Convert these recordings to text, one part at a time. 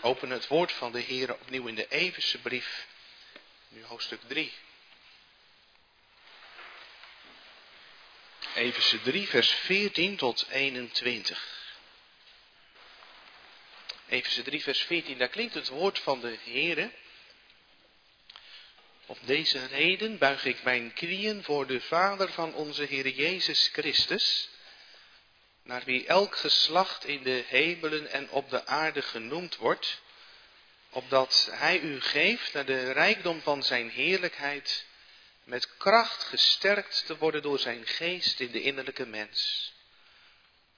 Open het woord van de Heer opnieuw in de Everse brief, nu hoofdstuk 3. Everse 3, vers 14 tot 21. Everse 3, vers 14, daar klinkt het woord van de Heer. Op deze reden buig ik mijn knieën voor de Vader van onze Heer Jezus Christus naar wie elk geslacht in de hemelen en op de aarde genoemd wordt, opdat hij u geeft naar de rijkdom van zijn heerlijkheid, met kracht gesterkt te worden door zijn geest in de innerlijke mens.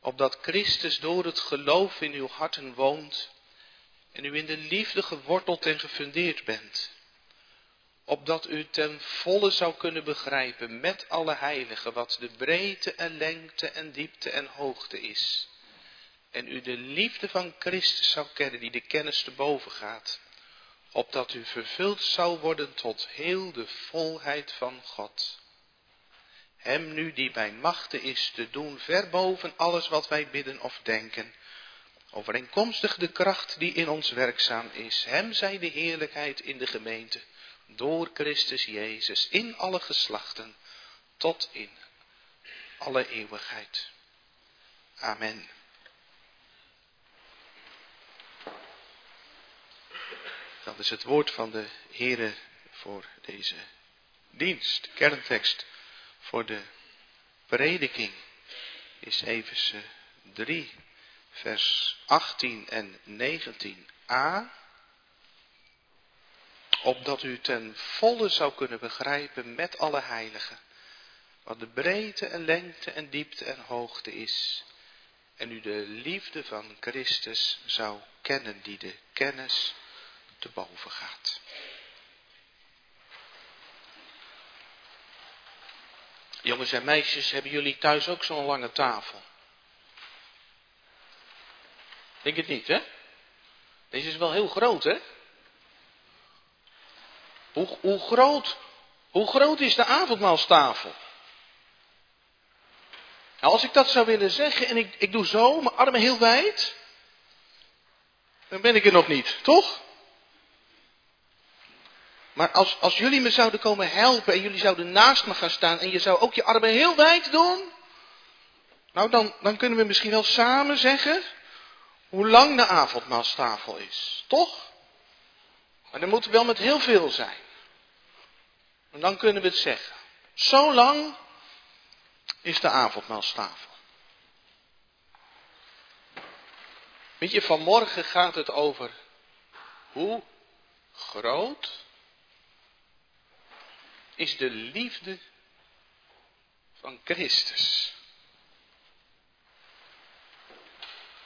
Opdat Christus door het geloof in uw harten woont en u in de liefde geworteld en gefundeerd bent opdat u ten volle zou kunnen begrijpen met alle heiligen wat de breedte en lengte en diepte en hoogte is. En u de liefde van Christus zou kennen die de kennis te boven gaat, opdat u vervuld zou worden tot heel de volheid van God. Hem nu die bij machten is te doen ver boven alles wat wij bidden of denken, overeenkomstig de kracht die in ons werkzaam is, hem zij de heerlijkheid in de gemeente door Christus Jezus in alle geslachten tot in alle eeuwigheid. Amen. Dat is het woord van de Heere voor deze dienst. Kerntekst voor de prediking is Efeze 3, vers 18 en 19a opdat u ten volle zou kunnen begrijpen met alle heiligen, wat de breedte en lengte en diepte en hoogte is, en u de liefde van Christus zou kennen, die de kennis te boven gaat. Jongens en meisjes, hebben jullie thuis ook zo'n lange tafel? Denk het niet, hè? Deze is wel heel groot, hè? Hoe, groot, hoe groot is de avondmaalstafel? Nou, als ik dat zou willen zeggen en ik, ik doe zo, mijn armen heel wijd, dan ben ik er nog niet, toch? Maar als, als jullie me zouden komen helpen en jullie zouden naast me gaan staan en je zou ook je armen heel wijd doen, nou dan, dan kunnen we misschien wel samen zeggen hoe lang de avondmaalstafel is, toch? Maar dan moet wel met heel veel zijn. En dan kunnen we het zeggen. Zo lang is de avondmaalstafel. Weet je, vanmorgen gaat het over hoe groot is de liefde van Christus.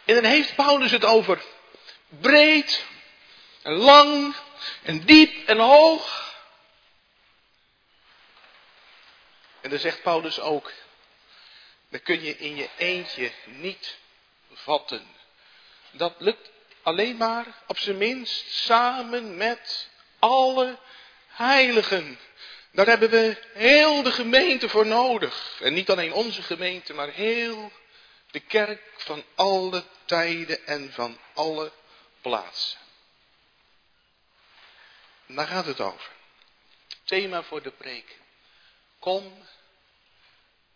En dan heeft Paulus het over breed en lang en diep en hoog. En dan zegt Paulus ook, dat kun je in je eentje niet vatten. Dat lukt alleen maar, op zijn minst, samen met alle heiligen. Daar hebben we heel de gemeente voor nodig. En niet alleen onze gemeente, maar heel de kerk van alle tijden en van alle plaatsen. Daar gaat het over. Thema voor de preek. Kom,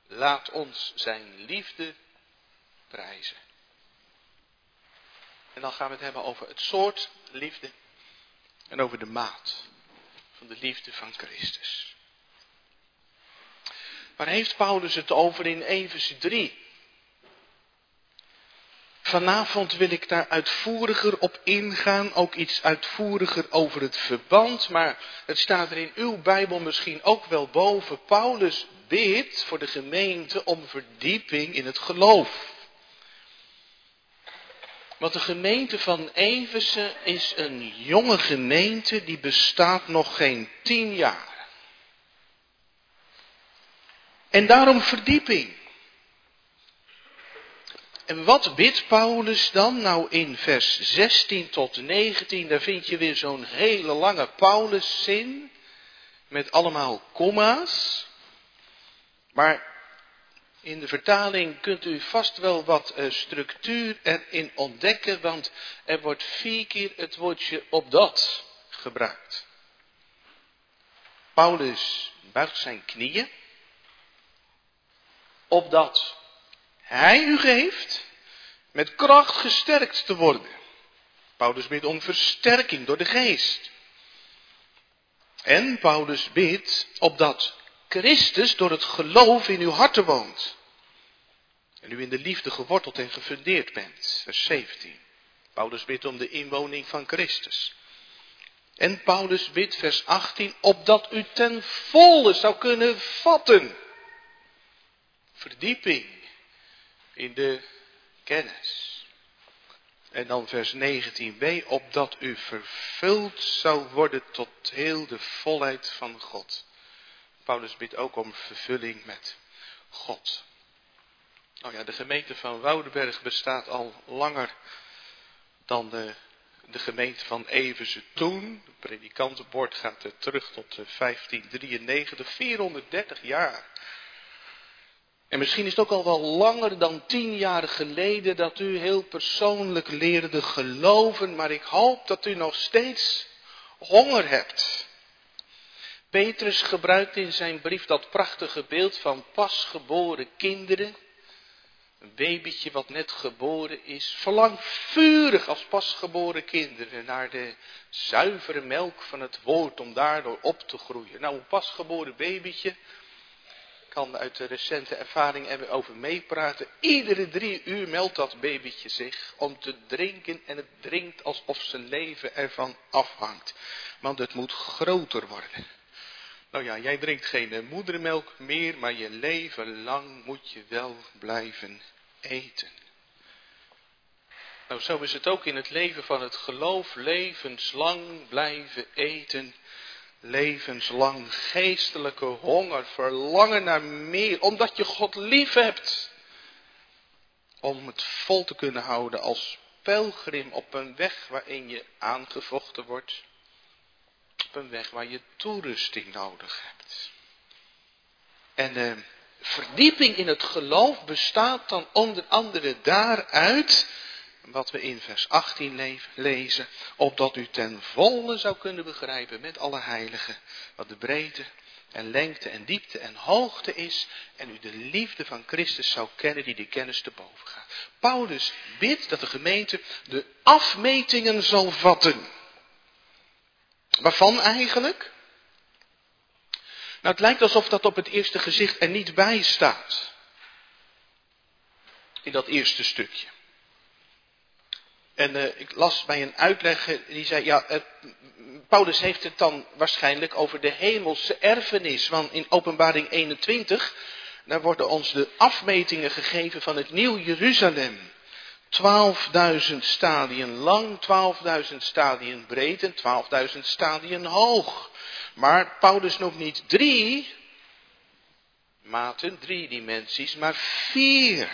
laat ons zijn liefde prijzen. En dan gaan we het hebben over het soort liefde en over de maat van de liefde van Christus. Waar heeft Paulus het over in Efeze 3? Vanavond wil ik daar uitvoeriger op ingaan, ook iets uitvoeriger over het verband, maar het staat er in uw Bijbel misschien ook wel boven. Paulus bidt voor de gemeente om verdieping in het geloof. Want de gemeente van Eversen is een jonge gemeente die bestaat nog geen tien jaar. En daarom verdieping. En wat bidt Paulus dan? Nou in vers 16 tot 19, daar vind je weer zo'n hele lange Pauluszin. Met allemaal komma's. Maar In de vertaling kunt u vast wel wat uh, structuur erin ontdekken, want er wordt vier keer het woordje opdat gebruikt. Paulus buigt zijn knieën, opdat hij u geeft met kracht gesterkt te worden. Paulus bidt om versterking door de geest. En Paulus bidt opdat Christus door het geloof in uw harten woont. En u in de liefde geworteld en gefundeerd bent. Vers 17. Paulus bidt om de inwoning van Christus. En Paulus bidt, vers 18, opdat u ten volle zou kunnen vatten. Verdieping in de kennis. En dan vers 19b, opdat u vervuld zou worden tot heel de volheid van God. Paulus bidt ook om vervulling met God. Nou ja, de gemeente van Woudenberg bestaat al langer dan de, de gemeente van Eversen toen. Het predikantenbord gaat er terug tot 1593, 430 jaar. En misschien is het ook al wel langer dan tien jaar geleden dat u heel persoonlijk leerde geloven, maar ik hoop dat u nog steeds honger hebt. Petrus gebruikt in zijn brief dat prachtige beeld van pasgeboren kinderen. Een babytje wat net geboren is, verlangt vurig als pasgeboren kinderen naar de zuivere melk van het woord om daardoor op te groeien. Nou, een pasgeboren babytje, kan uit de recente ervaring er over meepraten. Iedere drie uur meldt dat babytje zich om te drinken en het drinkt alsof zijn leven ervan afhangt. Want het moet groter worden. Nou ja, jij drinkt geen moedermelk meer, maar je leven lang moet je wel blijven eten. Nou, zo is het ook in het leven van het geloof, levenslang blijven eten levenslang geestelijke honger, verlangen naar meer, omdat je God lief hebt. Om het vol te kunnen houden als pelgrim op een weg waarin je aangevochten wordt. Op een weg waar je toerusting nodig hebt. En de verdieping in het geloof bestaat dan onder andere daaruit wat we in vers 18 lezen, opdat u ten volle zou kunnen begrijpen met alle heiligen wat de breedte en lengte en diepte en hoogte is en u de liefde van Christus zou kennen die de kennis te boven gaat. Paulus bidt dat de gemeente de afmetingen zal vatten. Waarvan eigenlijk? Nou, het lijkt alsof dat op het eerste gezicht er niet bij staat. In dat eerste stukje. En uh, ik las bij een uitlegger die zei, ja, uh, Paulus heeft het dan waarschijnlijk over de hemelse erfenis. Want in openbaring 21, daar worden ons de afmetingen gegeven van het nieuw Jeruzalem. 12.000 stadien lang, 12.000 stadien breed en 12.000 stadien hoog. Maar Paulus noemt niet drie maten, drie dimensies, maar vier.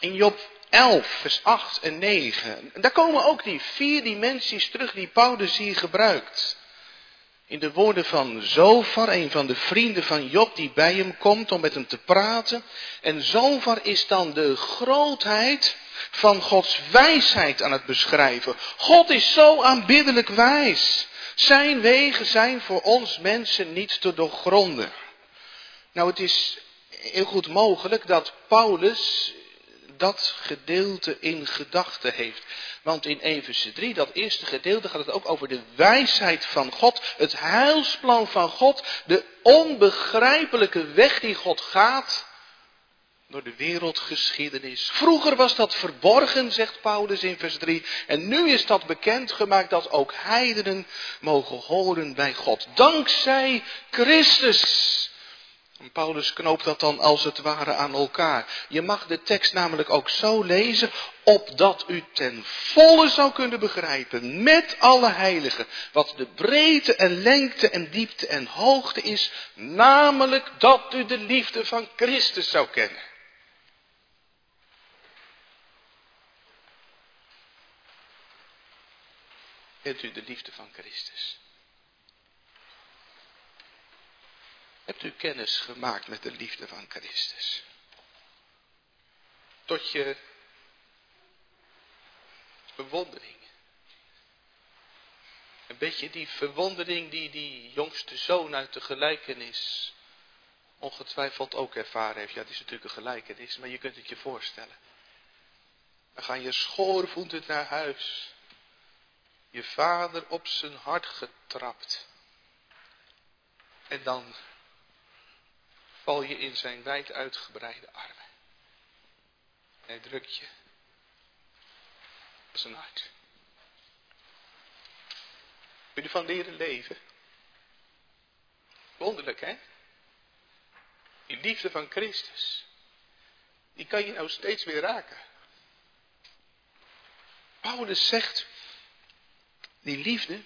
In Job 11, vers 8 en 9. Daar komen ook die vier dimensies terug die Paulus hier gebruikt. In de woorden van Zofar, een van de vrienden van Job die bij hem komt om met hem te praten. En Zofar is dan de grootheid van Gods wijsheid aan het beschrijven. God is zo aanbiddelijk wijs. Zijn wegen zijn voor ons mensen niet te doorgronden. Nou, het is heel goed mogelijk dat Paulus dat gedeelte in gedachten heeft. Want in Efeze 3, dat eerste gedeelte, gaat het ook over de wijsheid van God, het heilsplan van God, de onbegrijpelijke weg die God gaat door de wereldgeschiedenis. Vroeger was dat verborgen, zegt Paulus in vers 3, en nu is dat bekendgemaakt dat ook heidenen mogen horen bij God. Dankzij Christus. En Paulus knoopt dat dan als het ware aan elkaar. Je mag de tekst namelijk ook zo lezen, opdat u ten volle zou kunnen begrijpen, met alle heiligen, wat de breedte en lengte en diepte en hoogte is, namelijk dat u de liefde van Christus zou kennen. Kent u de liefde van Christus? Hebt u kennis gemaakt met de liefde van Christus? Tot je verwondering. Een beetje die verwondering die die jongste zoon uit de gelijkenis ongetwijfeld ook ervaren heeft. Ja, het is natuurlijk een gelijkenis, maar je kunt het je voorstellen. Dan ga je schoorvoetend naar huis. Je vader op zijn hart getrapt. En dan val je in zijn wijd uitgebreide armen. En hij drukt je op zijn hart. Wil je ervan leren leven? Wonderlijk, hè? Die liefde van Christus. Die kan je nou steeds weer raken. Paulus zegt, die liefde,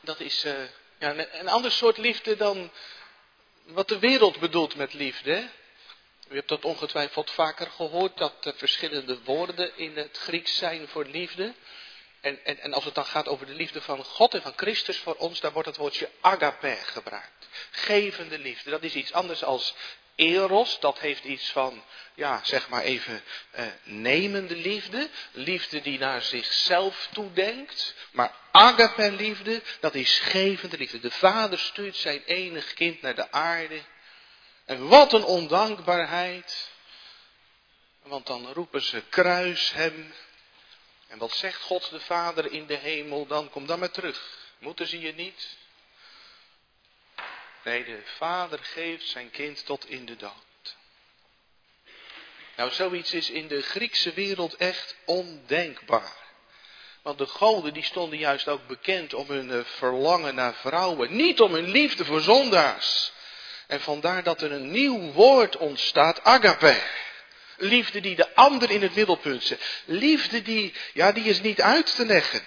dat is uh, ja, een, ander soort liefde dan wat de wereld bedoelt met liefde. U hebt dat ongetwijfeld vaker gehoord, dat er verschillende woorden in het Grieks zijn voor liefde. En, en, en als het dan gaat over de liefde van God en van Christus voor ons, dan wordt het woordje agape gebruikt. Gevende liefde. Dat is iets anders als eros. Dat heeft iets van, ja, zeg maar even, eh, nemende liefde. Liefde die naar zichzelf toedenkt. Maar agape liefde, dat is gevende liefde. De vader stuurt zijn enig kind naar de aarde. En wat een ondankbaarheid. Want dan roepen ze kruis hem. En wat zegt God de Vader in de hemel dan? Kom dan maar terug. Moeten ze je niet? Nee, de Vader geeft zijn kind tot in de dood. Nou, zoiets is in de Griekse wereld echt ondenkbaar. Want de goden die stonden juist ook bekend om hun eh, verlangen naar vrouwen. Niet om hun liefde voor zondaars. En vandaar dat er een nieuw woord ontstaat, agape. Liefde die de ander in het middelpunt zet. Liefde die, ja, die is niet uit te leggen.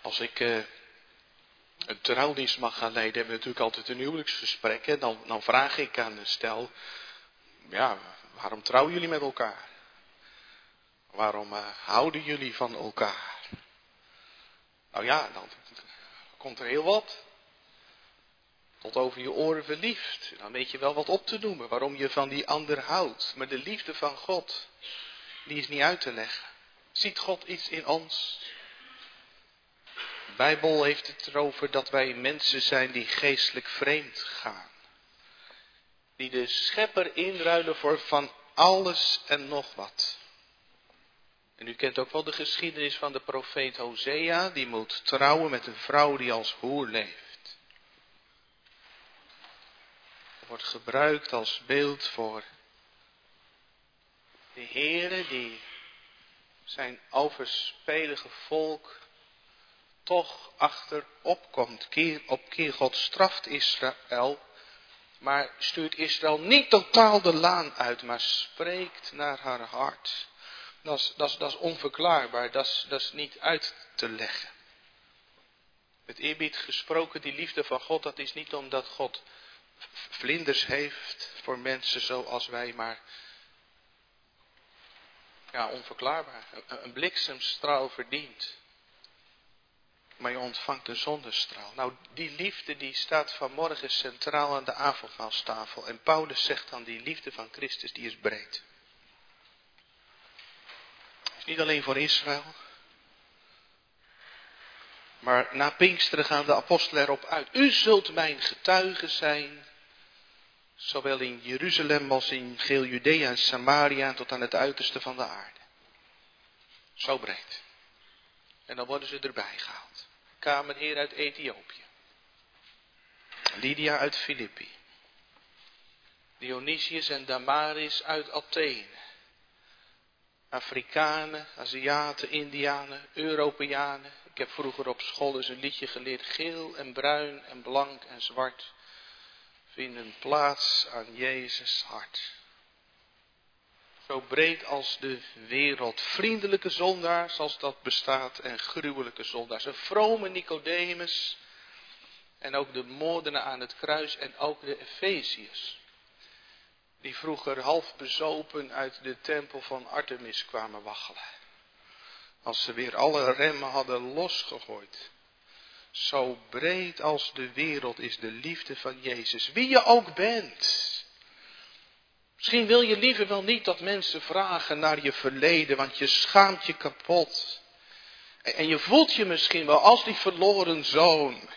Als ik uh, een trouwdienst mag gaan leiden, hebben we natuurlijk altijd een huwelijksgesprek. Hè? Dan, dan vraag ik aan een stel, ja, waarom trouwen jullie met elkaar? Waarom uh, houden jullie van elkaar? Nou ja, dan komt er heel wat tot over je oren verliefd. Dan weet je wel wat op te noemen, waarom je van die ander houdt. Maar de liefde van God, die is niet uit te leggen. Ziet God iets in ons? De Bijbel heeft het erover dat wij mensen zijn die geestelijk vreemd gaan. Die de schepper inruilen voor van alles en nog wat. En u kent ook wel de geschiedenis van de profeet Hosea, die moet trouwen met een vrouw die als hoer leeft. wordt gebruikt als beeld voor de Heere die zijn overspelige volk toch achterop komt. Keer op keer God straft Israël, maar stuurt Israël niet totaal de laan uit, maar spreekt naar haar hart. Dat is, dat is, onverklaarbaar, dat is, dat is niet uit te leggen. Het eerbied gesproken, die liefde van God, dat is niet omdat God vlinders heeft voor mensen zoals wij, maar ja, onverklaarbaar. Een, bliksemstraal verdient. Maar je ontvangt een zonnestraal. Nou, die liefde die staat vanmorgen centraal aan de avondmaalstafel. En Paulus zegt dan, die liefde van Christus die is breed. Is niet alleen voor Israël. Maar na Pinksteren gaan de apostelen erop uit. U zult mijn getuigen zijn Zowel in Jeruzalem als in geel Judea en Samaria tot aan het uiterste van de aarde. Zo breed. En dan worden ze erbij gehaald. Kamerheer uit Ethiopië. Lydia uit Filippi. Dionysius en Damaris uit Athene. Afrikanen, Aziaten, Indianen, Europeanen. Ik heb vroeger op school eens een liedje geleerd. Geel en bruin en blank en zwart vinden plaats aan Jezus hart. Zo breed als de wereld. Vriendelijke zondaars als dat bestaat en gruwelijke zondaars. Een vrome Nicodemus en ook de moordenaar aan het kruis en ook de Efeziërs. Die vroeger half bezopen uit de tempel van Artemis kwamen waggelen. Als ze weer alle remmen hadden losgegooid. Zo breed als de wereld is de liefde van Jezus. Wie je ook bent. Misschien wil je liever wel niet dat mensen vragen naar je verleden, want je schaamt je kapot. En je voelt je misschien wel als die verloren zoon.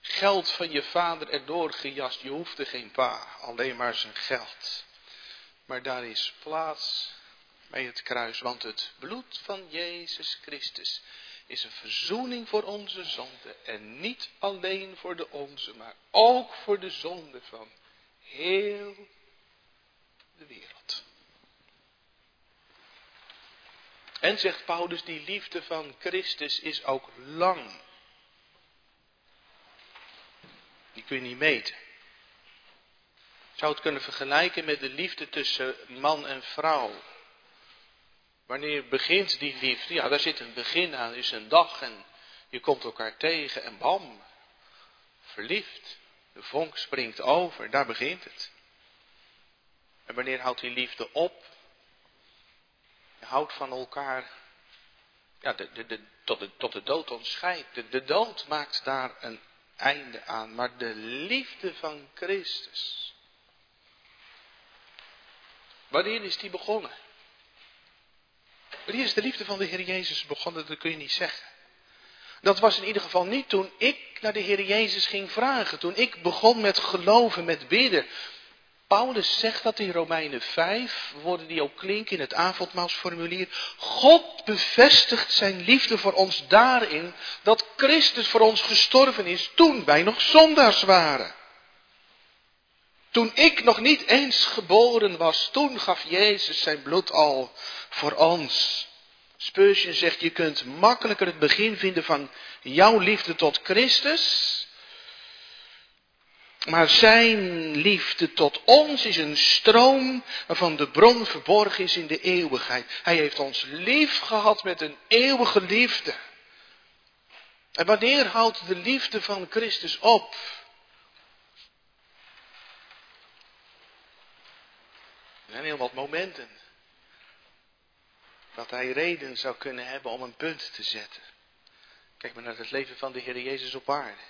Geld van je vader erdoor gejast, je hoefde geen pa, alleen maar zijn geld. Maar daar is plaats bij het kruis, want het bloed van Jezus Christus is een verzoening voor onze zonde. En niet alleen voor de onze, maar ook voor de zonde van heel de wereld. En zegt Paulus, die liefde van Christus is ook lang. Die kun je niet meten. zou het kunnen vergelijken met de liefde tussen man en vrouw. Wanneer begint die liefde? Ja, daar zit een begin aan, is een dag en je komt elkaar tegen en bam, verliefd. De vonk springt over, daar begint het. En wanneer houdt die liefde op? Houdt van elkaar. Ja, de, de, de, tot, de, tot de dood ontscheidt. De, de dood maakt daar een einde aan. Maar de liefde van Christus. Wanneer is die begonnen? Wanneer is de liefde van de Heer Jezus begonnen? Dat kun je niet zeggen. Dat was in ieder geval niet toen ik naar de Heer Jezus ging vragen. Toen ik begon met geloven, met bidden. Paulus zegt dat in Romeinen 5, woorden die ook klinken in het avondmaalsformulier. God bevestigt zijn liefde voor ons daarin dat Christus voor ons gestorven is toen wij nog zondaars waren. Toen ik nog niet eens geboren was, toen gaf Jezus zijn bloed al voor ons. Spurgeon zegt, je kunt makkelijker het begin vinden van jouw liefde tot Christus maar zijn liefde tot ons is een stroom waarvan de bron verborgen is in de eeuwigheid. Hij heeft ons lief gehad met een eeuwige liefde. En wanneer houdt de liefde van Christus op? Er zijn heel wat momenten dat hij reden zou kunnen hebben om een punt te zetten. Kijk maar naar het leven van de Heer Jezus op aarde.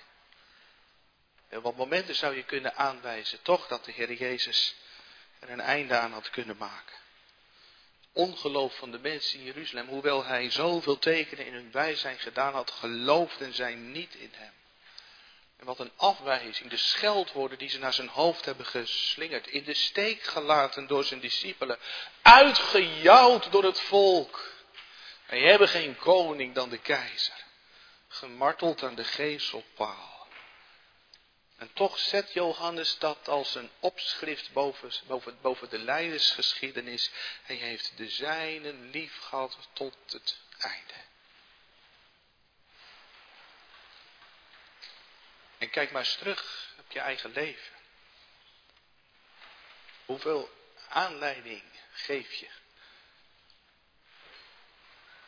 En wat momenten zou je kunnen aanwijzen, toch, dat de Heer Jezus er een einde aan had kunnen maken. Ongeloof van de mensen in Jeruzalem, hoewel hij zoveel tekenen in hun bijzijn gedaan had, geloofden zij niet in hem. En wat een afwijzing, de scheldwoorden die ze naar zijn hoofd hebben geslingerd, in de steek gelaten door zijn discipelen, uitgejouwd door het volk. Wij hebben geen koning dan de keizer, gemarteld aan de geestelpaal. En toch zet Johannes dat als een opschrift boven, boven, boven de leidersgeschiedenis. Hij heeft de zijnen lief gehad tot het einde. En kijk maar eens terug op je eigen leven. Hoeveel aanleiding geef je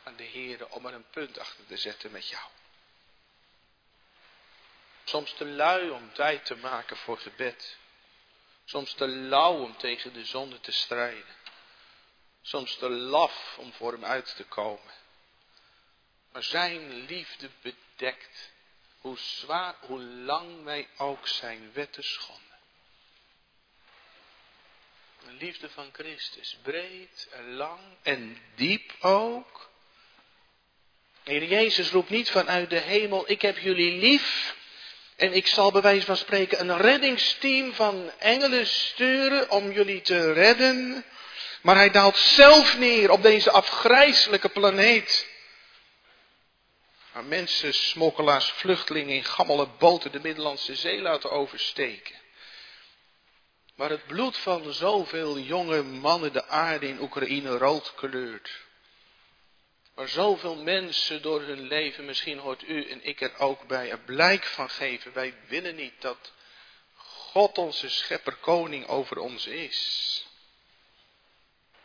aan de Heer om er een punt achter te zetten met jou? Soms te lui om tijd te maken voor gebed. Soms te lauw om tegen de zonde te strijden. Soms te laf om voor hem uit te komen. Maar zijn liefde bedekt hoe zwaar, hoe lang wij ook zijn wetten schonden. De liefde van Christus, breed en lang en diep ook. Heer Jezus roept niet vanuit de hemel, ik heb jullie lief. En ik zal bij wijze van spreken een reddingsteam van engelen sturen om jullie te redden. Maar hij daalt zelf neer op deze afgrijzelijke planeet. Waar mensen, smokkelaars, vluchtelingen in gammele boten de Middellandse Zee laten oversteken. Waar het bloed van zoveel jonge mannen de aarde in Oekraïne rood kleurt. Waar zoveel mensen door hun leven, misschien hoort u en ik er ook bij, er blijk van geven. Wij willen niet dat God onze schepper koning over ons is.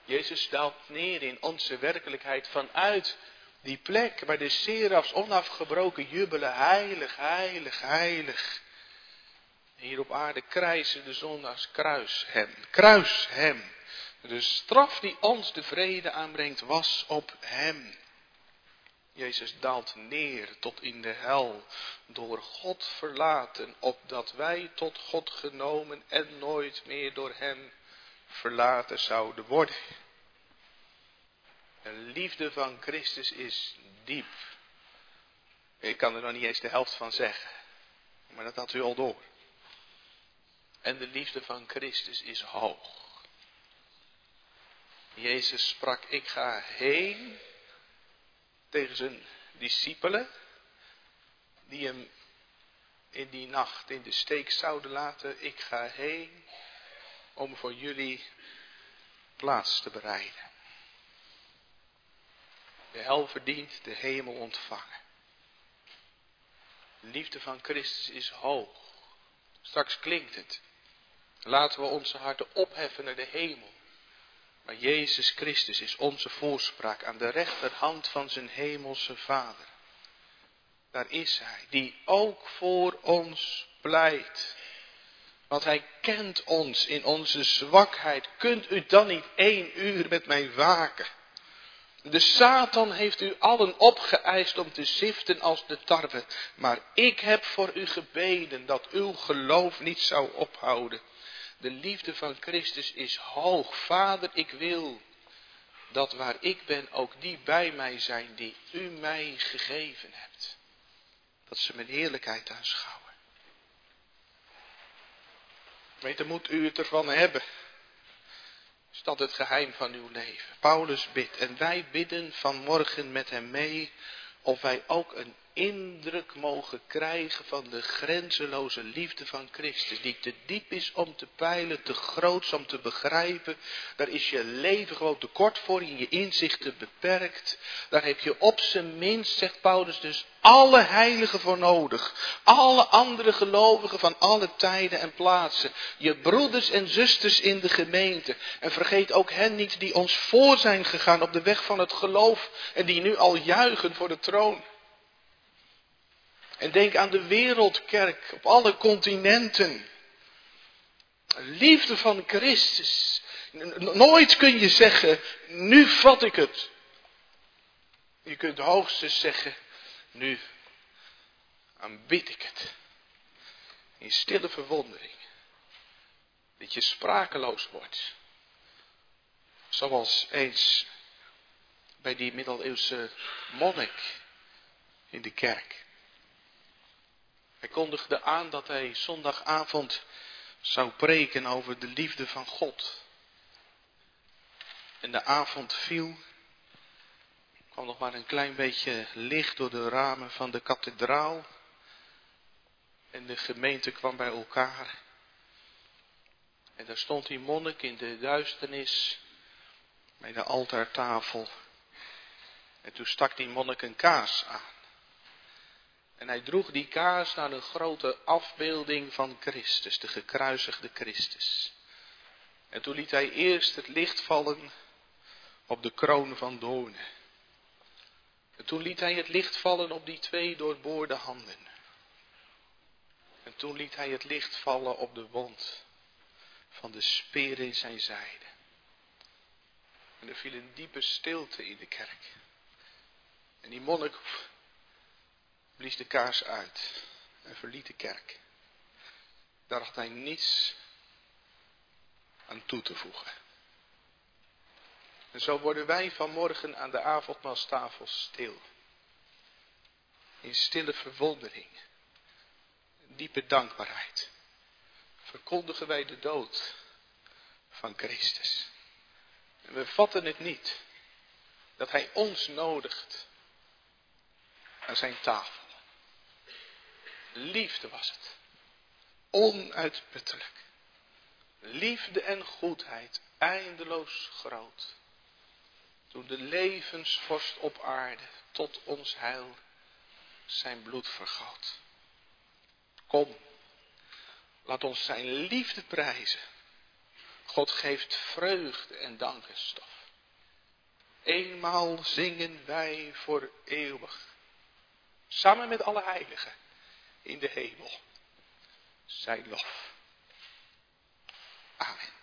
Jezus daalt neer in onze werkelijkheid vanuit die plek waar de serafs onafgebroken jubelen. Heilig, heilig, heilig. Hier op aarde krijzen de zondags kruis hem, kruis hem. De straf die ons de vrede aanbrengt was op hem. Jezus daalt neer tot in de hel, door God verlaten, opdat wij tot God genomen en nooit meer door Hem verlaten zouden worden. De liefde van Christus is diep. Ik kan er nog niet eens de helft van zeggen, maar dat had u al door. En de liefde van Christus is hoog. Jezus sprak, ik ga heen tegen zijn discipelen, die hem in die nacht in de steek zouden laten. Ik ga heen om voor jullie plaats te bereiden. De hel verdient, de hemel ontvangen. De liefde van Christus is hoog. Straks klinkt het. Laten we onze harten opheffen naar de hemel. Maar Jezus Christus is onze voorspraak aan de rechterhand van zijn hemelse Vader. Daar is Hij, die ook voor ons pleit. Want Hij kent ons in onze zwakheid. Kunt u dan niet één uur met mij waken? De Satan heeft u allen opgeëist om te ziften als de tarwe. Maar ik heb voor u gebeden dat uw geloof niet zou ophouden. De liefde van Christus is hoog. Vader, ik wil dat waar ik ben ook die bij mij zijn die u mij gegeven hebt. Dat ze mijn heerlijkheid aanschouwen. Weet, dan moet u het ervan hebben. Is dat het geheim van uw leven? Paulus bidt en wij bidden vanmorgen met hem mee of wij ook een indruk mogen krijgen van de grenzeloze liefde van Christus, die te diep is om te peilen, te groot om te begrijpen. Daar is je leven gewoon te kort voor, in je inzichten beperkt. Daar heb je op zijn minst, zegt Paulus dus, alle heiligen voor nodig. Alle andere gelovigen van alle tijden en plaatsen. Je broeders en zusters in de gemeente. En vergeet ook hen niet die ons voor zijn gegaan op de weg van het geloof en die nu al juichen voor de troon. En denk aan de wereldkerk op alle continenten. Liefde van Christus. Nooit kun je zeggen, nu vat ik het. Je kunt hoogstens zeggen, nu aanbid ik het. In stille verwondering. Dat je sprakeloos wordt. Zoals eens bij die middeleeuwse monnik in de kerk. Hij kondigde aan dat hij zondagavond zou preken over de liefde van God. En de avond viel. Er kwam nog maar een klein beetje licht door de ramen van de kathedraal. En de gemeente kwam bij elkaar. En daar stond die monnik in de duisternis bij de altaartafel. En toen stak die monnik een kaas aan. En hij droeg die kaars naar een grote afbeelding van Christus, de gekruisigde Christus. En toen liet hij eerst het licht vallen op de kroon van doornen. En toen liet hij het licht vallen op die twee doorboorde handen. En toen liet hij het licht vallen op de wond van de speer in zijn zijde. En er viel een diepe stilte in de kerk. En die monnik blies de kaars uit en verliet de kerk. Daar had hij niets aan toe te voegen. En zo worden wij vanmorgen aan de avondmaalstafel stil. In stille verwondering, diepe dankbaarheid, verkondigen wij de dood van Christus. En we vatten het niet dat Hij ons nodigt aan zijn tafel. Liefde was het. Onuitputtelijk. Liefde en goedheid eindeloos groot. Toen de levensvorst op aarde tot ons heil zijn bloed vergoot. Kom, laat ons zijn liefde prijzen. God geeft vreugde en dankenstof. Eenmaal zingen wij voor eeuwig. Samen met alle heiligen in de hemel. Zijn lof. Amen.